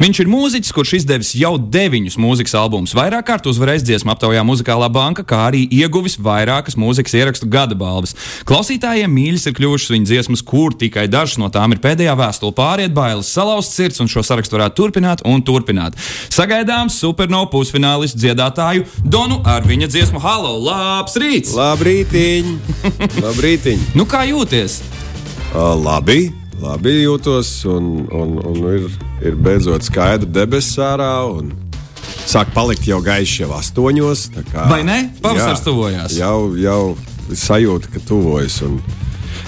Viņš ir mūziķis, kurš izdevis jau deviņus mūzikas albumus, vairāk kārt uzvarējis dziesmu aptaujā Muzikālā banka, kā arī ieguvis vairākas mūzikas ierakstu gada balvas. Klausītājiem mīļas ir kļuvušas viņa dziesmas, kur tikai dažas no tām ir pēdējā vēstule pāriet bailes, salauzt sirds, un šo sarakstu varētu turpināt un turpināt. Sagaidām supernovu pusfinālistu dziedātāju Donu ar viņa dziesmu Halo! Labs rīts! Labrītiņ! Labrītiņ! nu, kā jūties? Uh, labi! Labi jūtos, un, un, un ir, ir beidzot skaidra debesis ārā. Sāk palikt jau gaiši jau astoņos. Kā, Vai ne? Pavasaris tuvojās. Jau, jau sajūta, ka tuvojas. Un,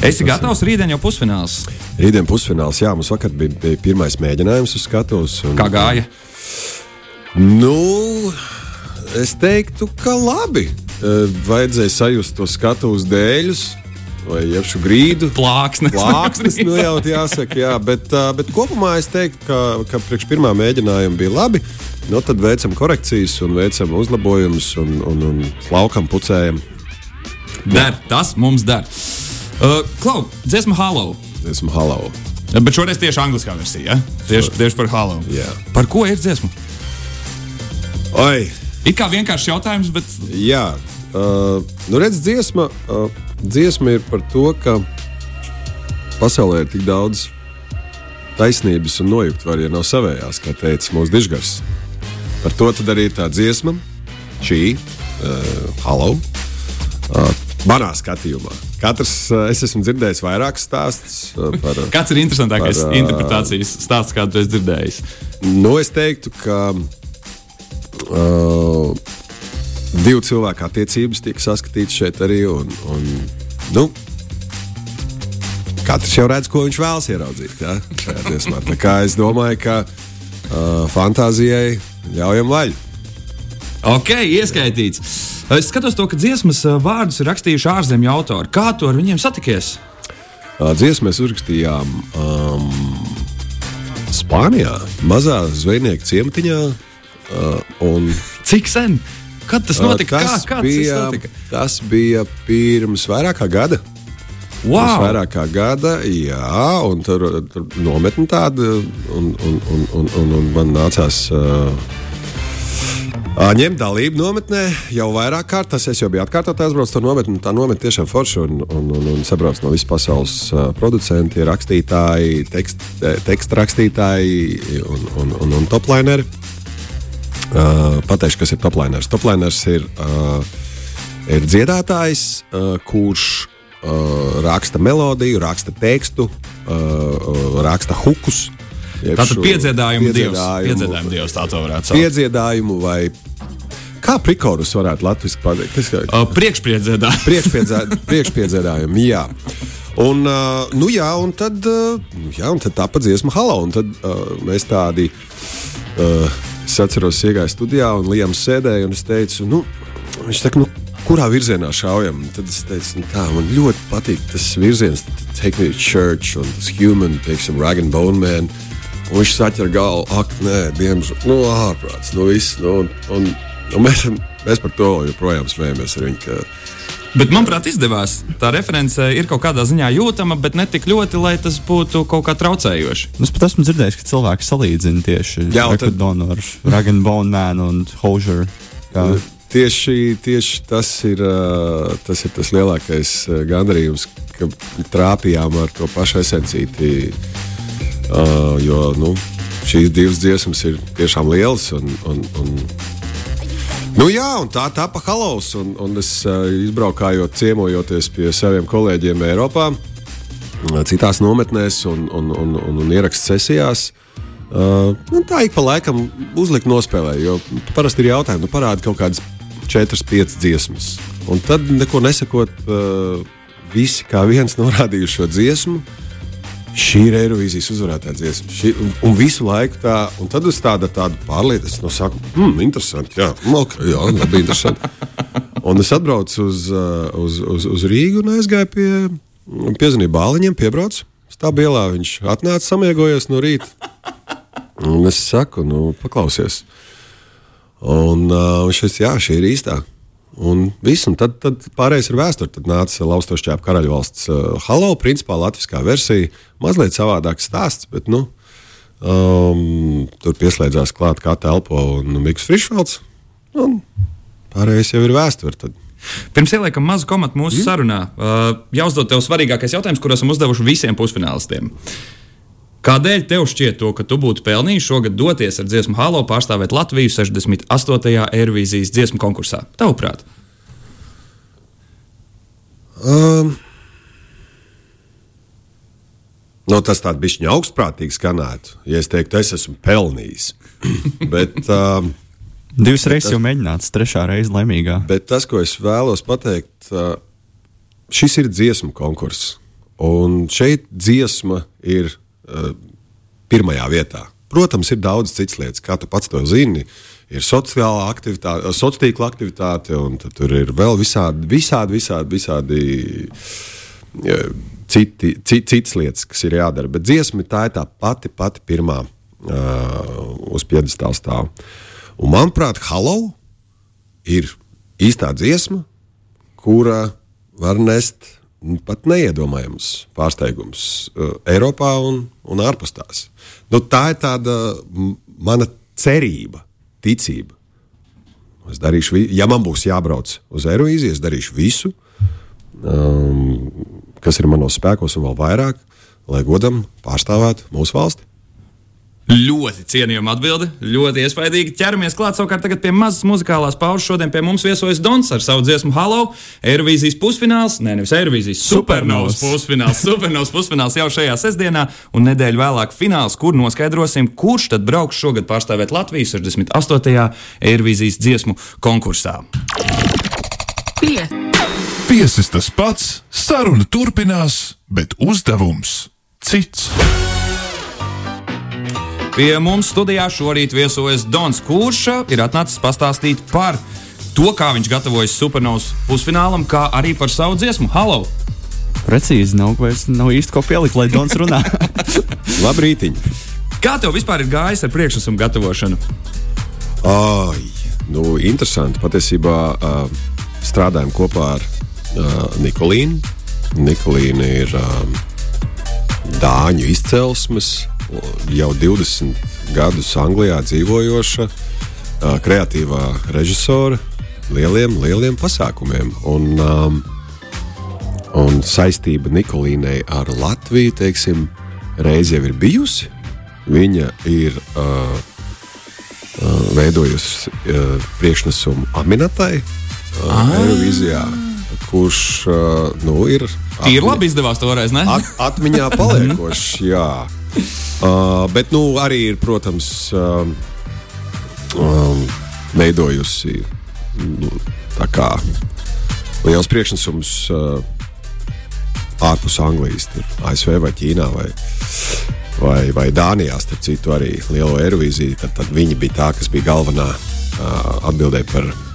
Esi gatavs rītdien jau pusfināls? Rītdien pusfināls, jā, mums vakar bija, bija pirmais mēģinājums uz skatuves. Kā gāja? Nu, es teiktu, ka labi. Vajadzēja sajust to skatuves dēļus vai iepšu grīdu. Plāksnes. Plāksnes, nu jau jāsaka, jā, bet, bet kopumā es teiktu, ka, ka priekš pirmā mēģinājuma bija labi. Nu, tad veicam korekcijas un veicam uzlabojumus un, un, un laukam pucējam. Der, tas mums der. Uh, Klau, dziesma Halo. Dziesma Halo. Bet šoreiz tieši angliskā versija. Ja? Tieši, tieši par Halo. Jā. Par ko ir dziesma? Oi. It kā vienkāršs jautājums, bet. Jā, uh, nu redz, dziesma. Uh, dziesma ir par to, ka pasaulē ir tik daudz taisnības un nojaukt var, ja nav savējās, kā teica mūsu dižgars. Par to arī tā dziesma, šī uh, halo. Uh, Manā skatījumā. Katrs, uh, es esmu dzirdējis vairākus stāstus uh, par. Kāds ir interesantākais par, uh, interpretācijas stāsts, kādu esmu dzirdējis? Nu, es teiktu, ka uh, divu cilvēku attiecības tiek saskatītas šeit arī. Un, un, nu, katrs jau redz, ko viņš vēlas ieraudzīt. Ja? Tā kā es domāju, ka uh, fantāzijai ļaujam vaļu. Ok, ieskaitīts. Es skatos to, ka dziesmas vārdus ir rakstījuši ārzemju autori. Kā tu ar viņiem satikies? Uh, dziesmu mēs uzrakstījām um, Spānijā, mazā zvejnieka ciematiņā. Uh, un... Cik sen? Kad tas notika? Tas, kā, bija, tas, notika? tas bija pirms vairāk kā gada. Wow. Vairāk kā gada, jā, un tur, tur nometne tāda, un, un, un, un, un, un man nācās. Uh, Ņemt dalību nometnē jau vairāk kārt. Tas es jau biju atkārtot aizbraucis to nometni. Tā nometne tiešām forša un, un, un, un sabrauc no visas pasaules producenti, rakstītāji, tekst, teksta rakstītāji un, un, un, un toplineri. Uh, pateikšu, kas ir toplēners. Toplēners ir, uh, ir dziedātājs, uh, kurš uh, raksta melodiju, raksta tekstu, uh, raksta hukus. Tātad piedziedājumu dievs. Piedziedājumu dievs, tā to varētu saukt. Piedziedājumu vai Kā prikorus varētu latviešu pateikt? Tas ir uh, priekšpiedziedājums. Priekšpiedzē, priekšpiedziedājumi, jā. Un, uh, nu jā, un tad, uh, jā, un tad tā pa dziesmu halo, un tad uh, mēs tādi. Uh, Es atceros, iegāju studijā un Lijams sēdēja un es teicu, nu, viņš saka, nu, kurā virzienā šaujam? Tad es teicu, nu, tā, man ļoti patīk tas virziens, take me to church un tas human, teiksim, rag and bone man. Un viņš saķer galvu, ak, nē, diemžēl, nu, ārprāts, nu, viss. Nu, un, un, un mēs, mēs par to joprojām smējamies ar viņu. Bet, manuprāt, izdevās. Tā reference ir kaut kādā ziņā jūtama, bet ne tik ļoti, lai tas būtu kaut kā traucējoši. Es pat esmu dzirdējis, ka cilvēki salīdzina tieši Rekordonu ar Ragan Bone Man un Hozier. Tieši, tieši tas, ir, tas ir tas lielākais gandarījums, ka trāpījām ar to pašu esencīti. Uh, jo nu, šīs divas dziesmas ir tiešām lielas. Un, un, un Nu, jā, un tā tā pa halos. Un, un es izbraukājot, ciemojoties pie saviem kolēģiem Eiropā, citās nometnēs un, un, un, un, un ierakstu sesijās. Uh, tā ik pa laikam uzlikt nospēlē, jo parasti ir jautājumi, nu parādi kaut kādas 4, 5 dziesmas. Un tad neko nesakot, uh, visi kā viens norādījuši šo dziesmu. Šī ir Eirovīzijas uzvarētāja dziesma. Šī, un, un visu laiku tā, un tad uz tāda, tāda pārliecības, no sākuma, hmm, interesanti, jā, okay, jā, labi, interesanti. un es atbraucu uz, uh, uz, uz, uz Rīgu un aizgāju pie, piezvanīju bāliņiem, piebraucu. Stāv ielā, viņš atnāca samiegojies no rīta. Un es saku, nu, paklausies. Un uh, šis, jā, šī ir īstā. Un viss, un tad, tad pārējais ir vēsture. Tad nāca Laustošķēpa karaļvalsts uh, Halo, principā latviskā versija. Mazliet savādāks stāsts, bet nu, um, tur pieslēdzās klāt kā telpo un Mikls Frišvalds. Un pārējais jau ir vēsture. Tad. Pirms ieliekam mazu komatu mūsu mm. sarunā, uh, jāuzdod tev svarīgākais jautājums, kur esam uzdevuši visiem pusfinālistiem. Kādēļ tev šķiet, to, ka tu būtu pelnījis šogad doties ar dziesmu Halo pārstāvēt Latviju 68. Eirovīzijas dziesmu konkursā? Tavuprāt? Um. Nu, tas tāds bija augstprātīgs skanētu, ja es teiktu, es esmu pelnījis. Bet, um, Divas reizes jau mēģināts, trešā reize laimīgā. Bet tas, ko es vēlos pateikt, uh, šis ir dziesmu konkurss. Un šeit dziesma ir pirmajā vietā. Protams, ir daudz citas lietas, kā tu pats to zini. Ir sociālā aktivitāte, sociālā tīkla aktivitāte, un tur ir vēl visādi, visādi, visādi, visādi ja, citi, cit, citas lietas, kas ir jādara. Bet dziesma tā ir tā pati, pati pirmā uh, uz piedestāla stāv. Un, manuprāt, Halo ir īstā dziesma, kura var nest pat neiedomājams pārsteigums uh, Eiropā un, un ārpus tās. Nu, tā ir tāda mana cerība, ticība. Es darīšu, ja man būs jābrauc uz Eirovīziju, es darīšu visu, um, kas ir manos spēkos, un vēl vairāk, lai godam pārstāvētu mūsu valsti. Ļoti cienījama atbilde, ļoti iespaidīga. Ķeramies klāt savukārt pie mazas muzikālās pauzes. Šodien pie mums viesojas Dons ar savu dziesmu Halo. Eirovīzijas pusfināls, ne nevis Eirovīzijas supernovas pusfināls. Supernovas pusfināls jau šajā sestdienā, un nedēļu vēlāk fināls, kur noskaidrosim, kurš tad brauks šogad pārstāvēt Latviju 68. Eirovīzijas dziesmu konkursā. Pie. Viesis tas pats, saruna turpinās, bet uzdevums cits. Pie mums studijā šorīt viesojas Dons Kurša, ir atnācis pastāstīt par to, kā viņš gatavojas supernovas pusfinālam, kā arī par savu dziesmu Halo! Precīzi, nav, nav īsti ko pielikt, lai Dons runā. Labrīt! Kā tev vispār ir gājis ar priekšnesumu gatavošanu? Ai, nu, interesanti. Patiesībā uh, strādājam kopā ar uh, Nikolīnu. Nikolīna ir um, dāņu izcelsmes, jau 20 gadus Anglijā dzīvojoša kreatīvā režisora lieliem, lieliem pasākumiem. Un, um, un saistība Nikolīnai ar Latviju, teiksim, reiz jau ir bijusi. Viņa ir uh, uh, veidojusi uh, priekšnesumu Aminatai uh. Eirovīzijā, kurš uh, nu, ir. Ir labi izdevās toreiz, ne? At, atmiņā paliekošs, jā. Uh, bet nu, arī ir, protams, uh, um, veidojusi nu, liels priekšnesums uh, ārpus Anglijas, ASV vai Ķīnā. Vai, Vai, vai Dānijā, starp citu, arī lielo aerovīziju. Tad, tad viņi bija tā, kas bija galvenā uh, atbildē par um,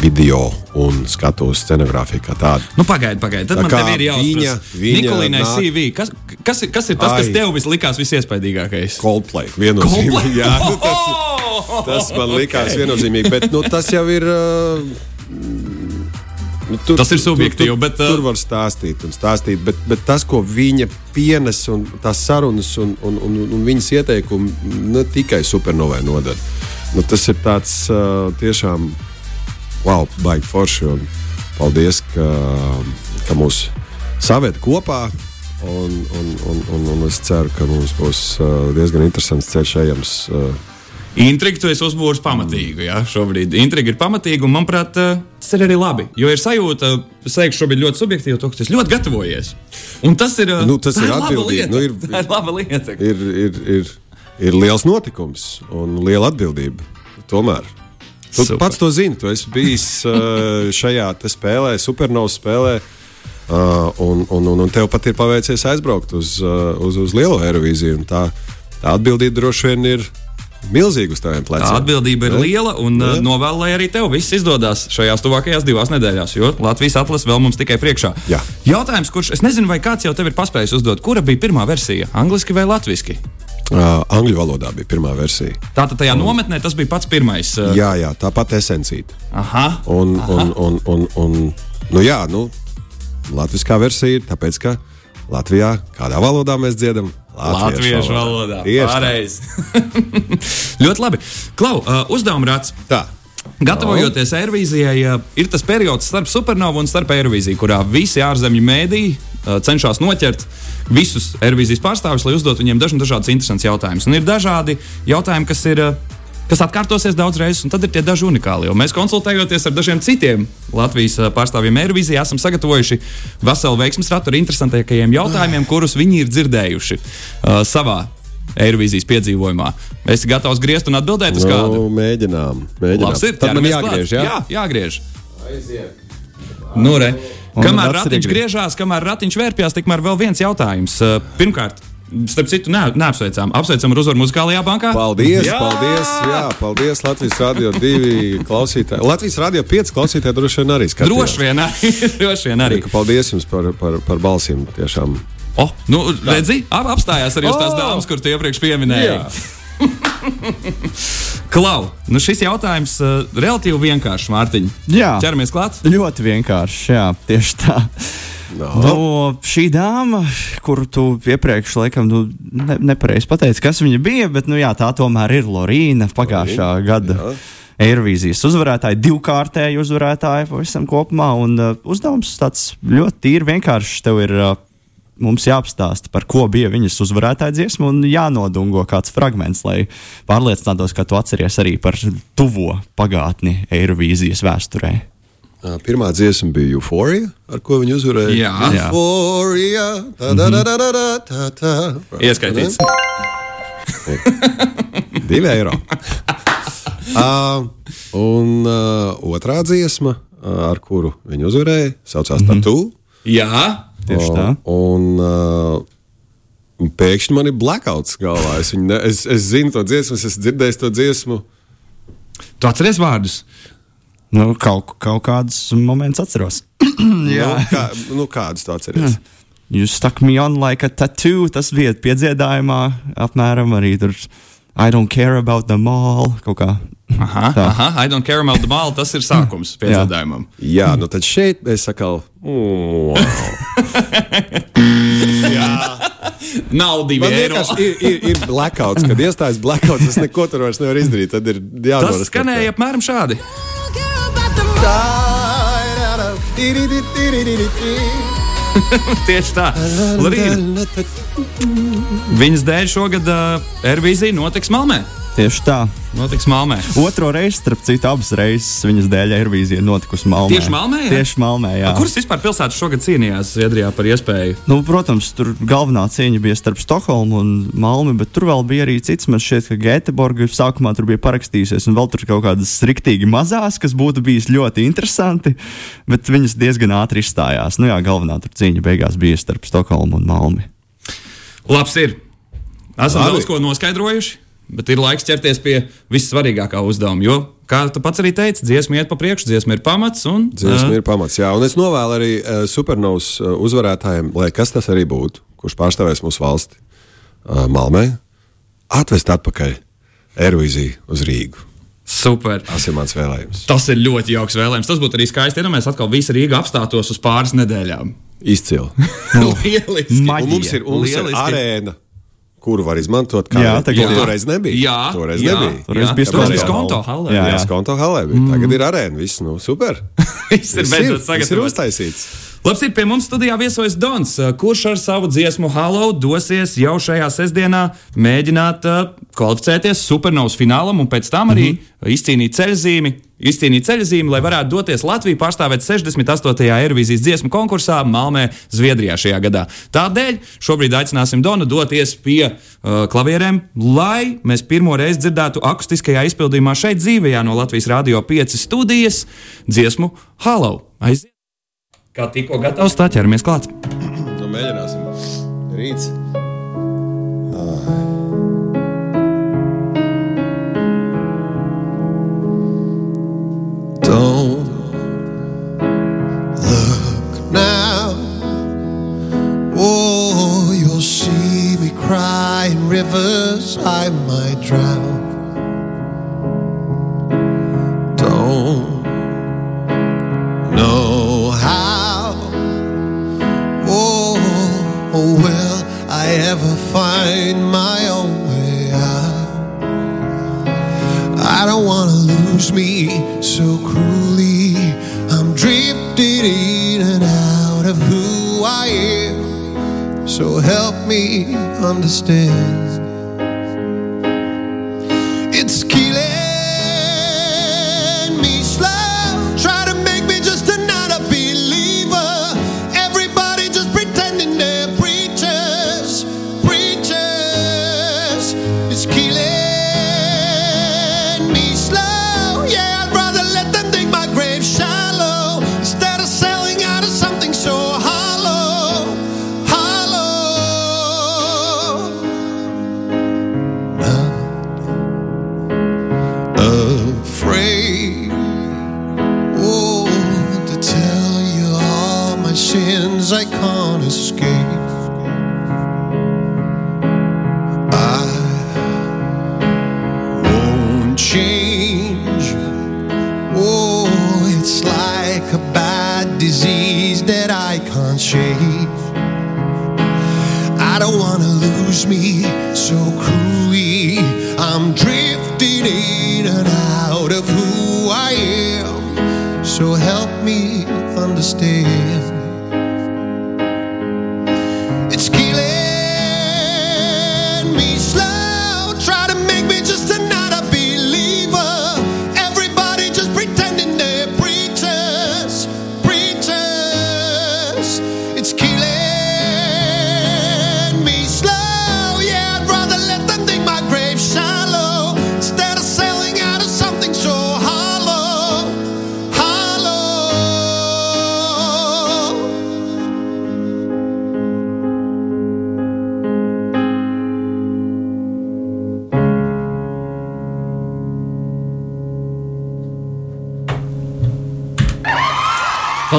video un skatuves scenogrāfiju kā tādu. Nu, pagaidi, pagaidi. Tad tā man te ir jāsaka, Nikolīnai nāk... CV. Kas, kas, ir, kas ir tas, Ai. kas tev vis likās visiespaidīgākais? Coldplay. Viennozīmīgi. Jā, nu, tas, tas man likās viennozīmīgi. Bet nu, tas jau ir. Uh, Nu, tur, tas ir subjektīvi. Tur, tur, bet, uh... tur var stāstīt un stāstīt, bet, bet tas, ko viņa pienes un tās sarunas un, un, un, un viņas ieteikumi, ne tikai supernovai nodara. Nu, tas ir tāds uh, tiešām wow, baigi forši. Un paldies, ka, ka mūs saved kopā. Un, un, un, un, un es ceru, ka mums būs uh, diezgan interesants ceļš ejams. Uh, Intriga tu esi uzbūvēts pamatīgi. Jā, šobrīd intriga ir pamatīga, un manuprāt, uh, tas ir arī labi. Jo ir sajūta, es teikšu, šobrīd ļoti subjektīvi, to, ka esi ļoti gatavojies. Un tas ir, nu, tas ir atbildīgi. Nu, ir, tā ir laba lieta. Ir, ir, ir, ir liels notikums un liela atbildība. Tomēr. Tu Super. pats to zini. Tu esi bijis uh, šajā spēlē, supernovas spēlē. Uh, un, un, un, un tev pat ir paveicies aizbraukt uz, uh, uz, uz lielo aerovīziju. Tā, tā atbildība droši vien ir milzīga uz taviem pleciem. Tā atbildība ir ne? liela un ne? novēlu, lai arī tev viss izdodas šajās tuvākajās divās nedēļās, jo Latvijas atlase vēl mums tikai priekšā. Jā. Jautājums, kurš es nezinu, vai kāds jau tev ir paspējis uzdot, kura bija pirmā versija - angliski vai latviešu? Uh, angļu valodā bija pirmā versija. Tātad tajā un, nometnē tas bija pats pirmais. Uh... Jā, jā, tāpat esencīta. Aha. Un, aha. Un, un, un, un, nu jā, nu, latviskā versija ir tāpēc, ka Latvijā kādā valodā mēs dziedam. Latviešu valodā. Pareizi. Ļoti labi. Klau, uh, uzdevuma rāds. Tā. Gatavojoties. Eirovīzijai, uh, ir tas periods starp supernovu un starp Eirovīziju, kurā visi ārzemju mēdīji uh, cenšas noķert visus Eirovīzijas pārstāvjus, lai uzdotu viņiem dažādus interesantus jautājumus. Un ir dažādi jautājumi, kas ir uh, kas atkārtosies daudz reizes, un tad ir tie daži unikāli. Mēs konsultējoties ar dažiem citiem Latvijas pārstāvjiem Eirovīzijā, esam sagatavojuši veselu veiksmju ratu ar interesantākajiem jautājumiem, kurus viņi ir dzirdējuši uh, savā Eirovīzijas piedzīvojumā. Esi gatavs griezt un atbildēt uz nu, kādu? Mēģinām. mēģinām. Labs ir, tad man jāgriež. Jā, jā jāgriež. Aiziet. Nu, re. Kamēr ratiņš griežās, kamēr ratiņš vērpjas, tikmēr vēl viens jautājums. Pirmkārt, Starp citu, ne, neapsveicām. Apsveicam ar uzvaru muzikālajā bankā. Paldies! Jā! Paldies! Jā, paldies Latvijas Rādio 2 klausītāji. Latvijas Rādio 5 klausītāji droši vien arī skatījās. Droši vien arī. droši vien arī. Paldies jums par, par, par balsīm. Tiešām. Oh, nu, redzi, ap, apstājās arī uz tās dāmas, kur tu iepriekš pieminēji. Klau, nu šis jautājums uh, relatīvi vienkāršs, Mārtiņ. Jā, ķeramies klāt. Ļoti vienkāršs, jā, tieši tā. No. Nu, šī dāma, kuru tu iepriekš laikam nu, ne, nepareizi pateici, kas viņa bija, bet nu, jā, tā tomēr ir Lorīna pagājušā Lorīna, gada. Jā. Eirovīzijas uzvarētāja, divkārtēja uzvarētāja pavisam kopumā. Un, uh, uzdevums tāds ļoti vienkāršs. Tev ir uh, mums jāapstāsta, par ko bija viņas uzvarētāja dziesma, un jānodungo kāds fragments, lai pārliecinātos, ka tu atceries arī par tuvo pagātni Eirovīzijas vēsturē. Pirmā dziesma bija Euphoria, ar ko viņi uzvarēja. Jā, Euphoria. Tā, tā, tā, tā, tā, tā, tā. Ieskaitīts. Divi eiro. uh, un uh, otrā dziesma, ar kuru viņi uzvarēja, saucās mm -hmm. Tatu. Jā, tieši tā. Un, uh, un pēkšņi man ir blackouts galvā. Es, ne, es, es zinu to dziesmu, es esmu dzirdējis to dziesmu. Tu atceries vārdus? Nu, kaut, kaut kādus momentus atceros. Jā, nu, kā, nu, kādus tu atceries? Jūs stuck me on like a tattoo. Tas bija piedziedājumā, apmēram arī tur. I don't care about the mall. Kaut kā. Aha, tā. aha, I don't care about the mall. Tas ir sākums piedziedājumam. Jā, nu tad šeit mēs sakām, wow. Jā. Nav divi eiro. Ir, ir, ir blackouts, kad iestājas blackouts, tas neko tur vairs nevar izdarīt. Tad ir jāatcerās. Tas skanēja apmēram šādi. Tieši tā, Lorīna. Viņas dēļ šogad uh, Airvīzija notiks Malmē. Tieši tā. Notiks Malmē. Otro reizi, starp citu, abas reizes viņas dēļ Eirovīzija notikusi Malmē. Tieši Malmē? Jā? Tieši Malmē, jā. A, kuras vispār pilsētas šogad cīnījās Zviedrijā par iespēju? Nu, protams, tur galvenā cīņa bija starp Stokholmu un Malmi, bet tur vēl bija arī cits. Man šķiet, ka Gēteborga sākumā tur bija parakstījusies, un vēl tur kaut kādas striktīgi mazās, kas būtu bijis ļoti interesanti, bet viņas diezgan ātri izstājās. Nu jā, galvenā tur cīņa beigās bija starp Stokholmu un Malmi. Labs ir! Esam daudz ko noskaidrojuši. Bet ir laiks ķerties pie vissvarīgākā uzdevuma. Jo, kā tu pats arī teici, dziesma iet pa priekšu, dziesma ir pamats. Un, dziesma uh, ir pamats, jā. Un es novēlu arī uh, supernovas uh, uzvarētājiem, lai kas tas arī būtu, kurš pārstāvēs mūsu valsti uh, Malmē, atvest atpakaļ Eirovīziju uz Rīgu. Super. Tas ir mans vēlējums. Tas ir ļoti jauks vēlējums. Tas būtu arī skaisti, ja mēs atkal visi Rīgā apstātos uz pāris nedēļām. Izcili. Lieliski. Mums ir, mums ir arēna kuru var izmantot. Kā jā, tagad jā. toreiz nebija. Jā, toreiz jā, nebija. Toreiz jā, bija toreiz konto halē. Jā, jā. konto halē bija. Mm. Tagad ir arēna. Viss, nu, super. viss ir beidzot sagatavots. Viss ir uztaisīts. Labs ir pie mums studijā viesojas Dons, kurš ar savu dziesmu Halo dosies jau šajā sestdienā mēģināt uh, kvalificēties supernovas finālam un pēc tam arī mm -hmm. izcīnīt ceļzīmi. Izcīnīt ceļzīmi, lai varētu doties Latviju pārstāvēt 68. Eirovīzijas dziesmu konkursā Malmē, Zviedrijā šajā gadā. Tādēļ šobrīd aicināsim Donu doties pie uh, klavierēm, lai mēs pirmo reizi dzirdētu akustiskajā izpildījumā šeit dzīvajā no Latvijas Rādio 5 studijas dziesmu Halo. Aiziet! Kā tikko gatavs, tā ķeramies klāt. Nu, mēģināsim. Rīts. Don't look now. Oh, you'll see me cry in rivers find I can't escape. I won't change. Oh, it's like a bad disease that I can't shake. I don't wanna lose me so cruelly. I'm drifting in and out of who I am. So help me understand.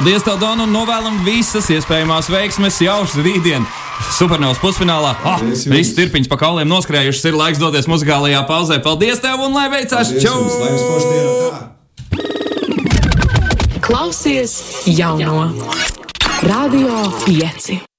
Paldies, tev, Dona, un novēlam visas iespējamās veiksmes jau rītdien. Supernovas pusfinālā. Ah, jums. Viss tirpiņš pa kauliem noskrējušas. Ir laiks doties muzikālajā pauzē. Paldies tev un lai veicās! Čau! Klausies jauno Radio 5.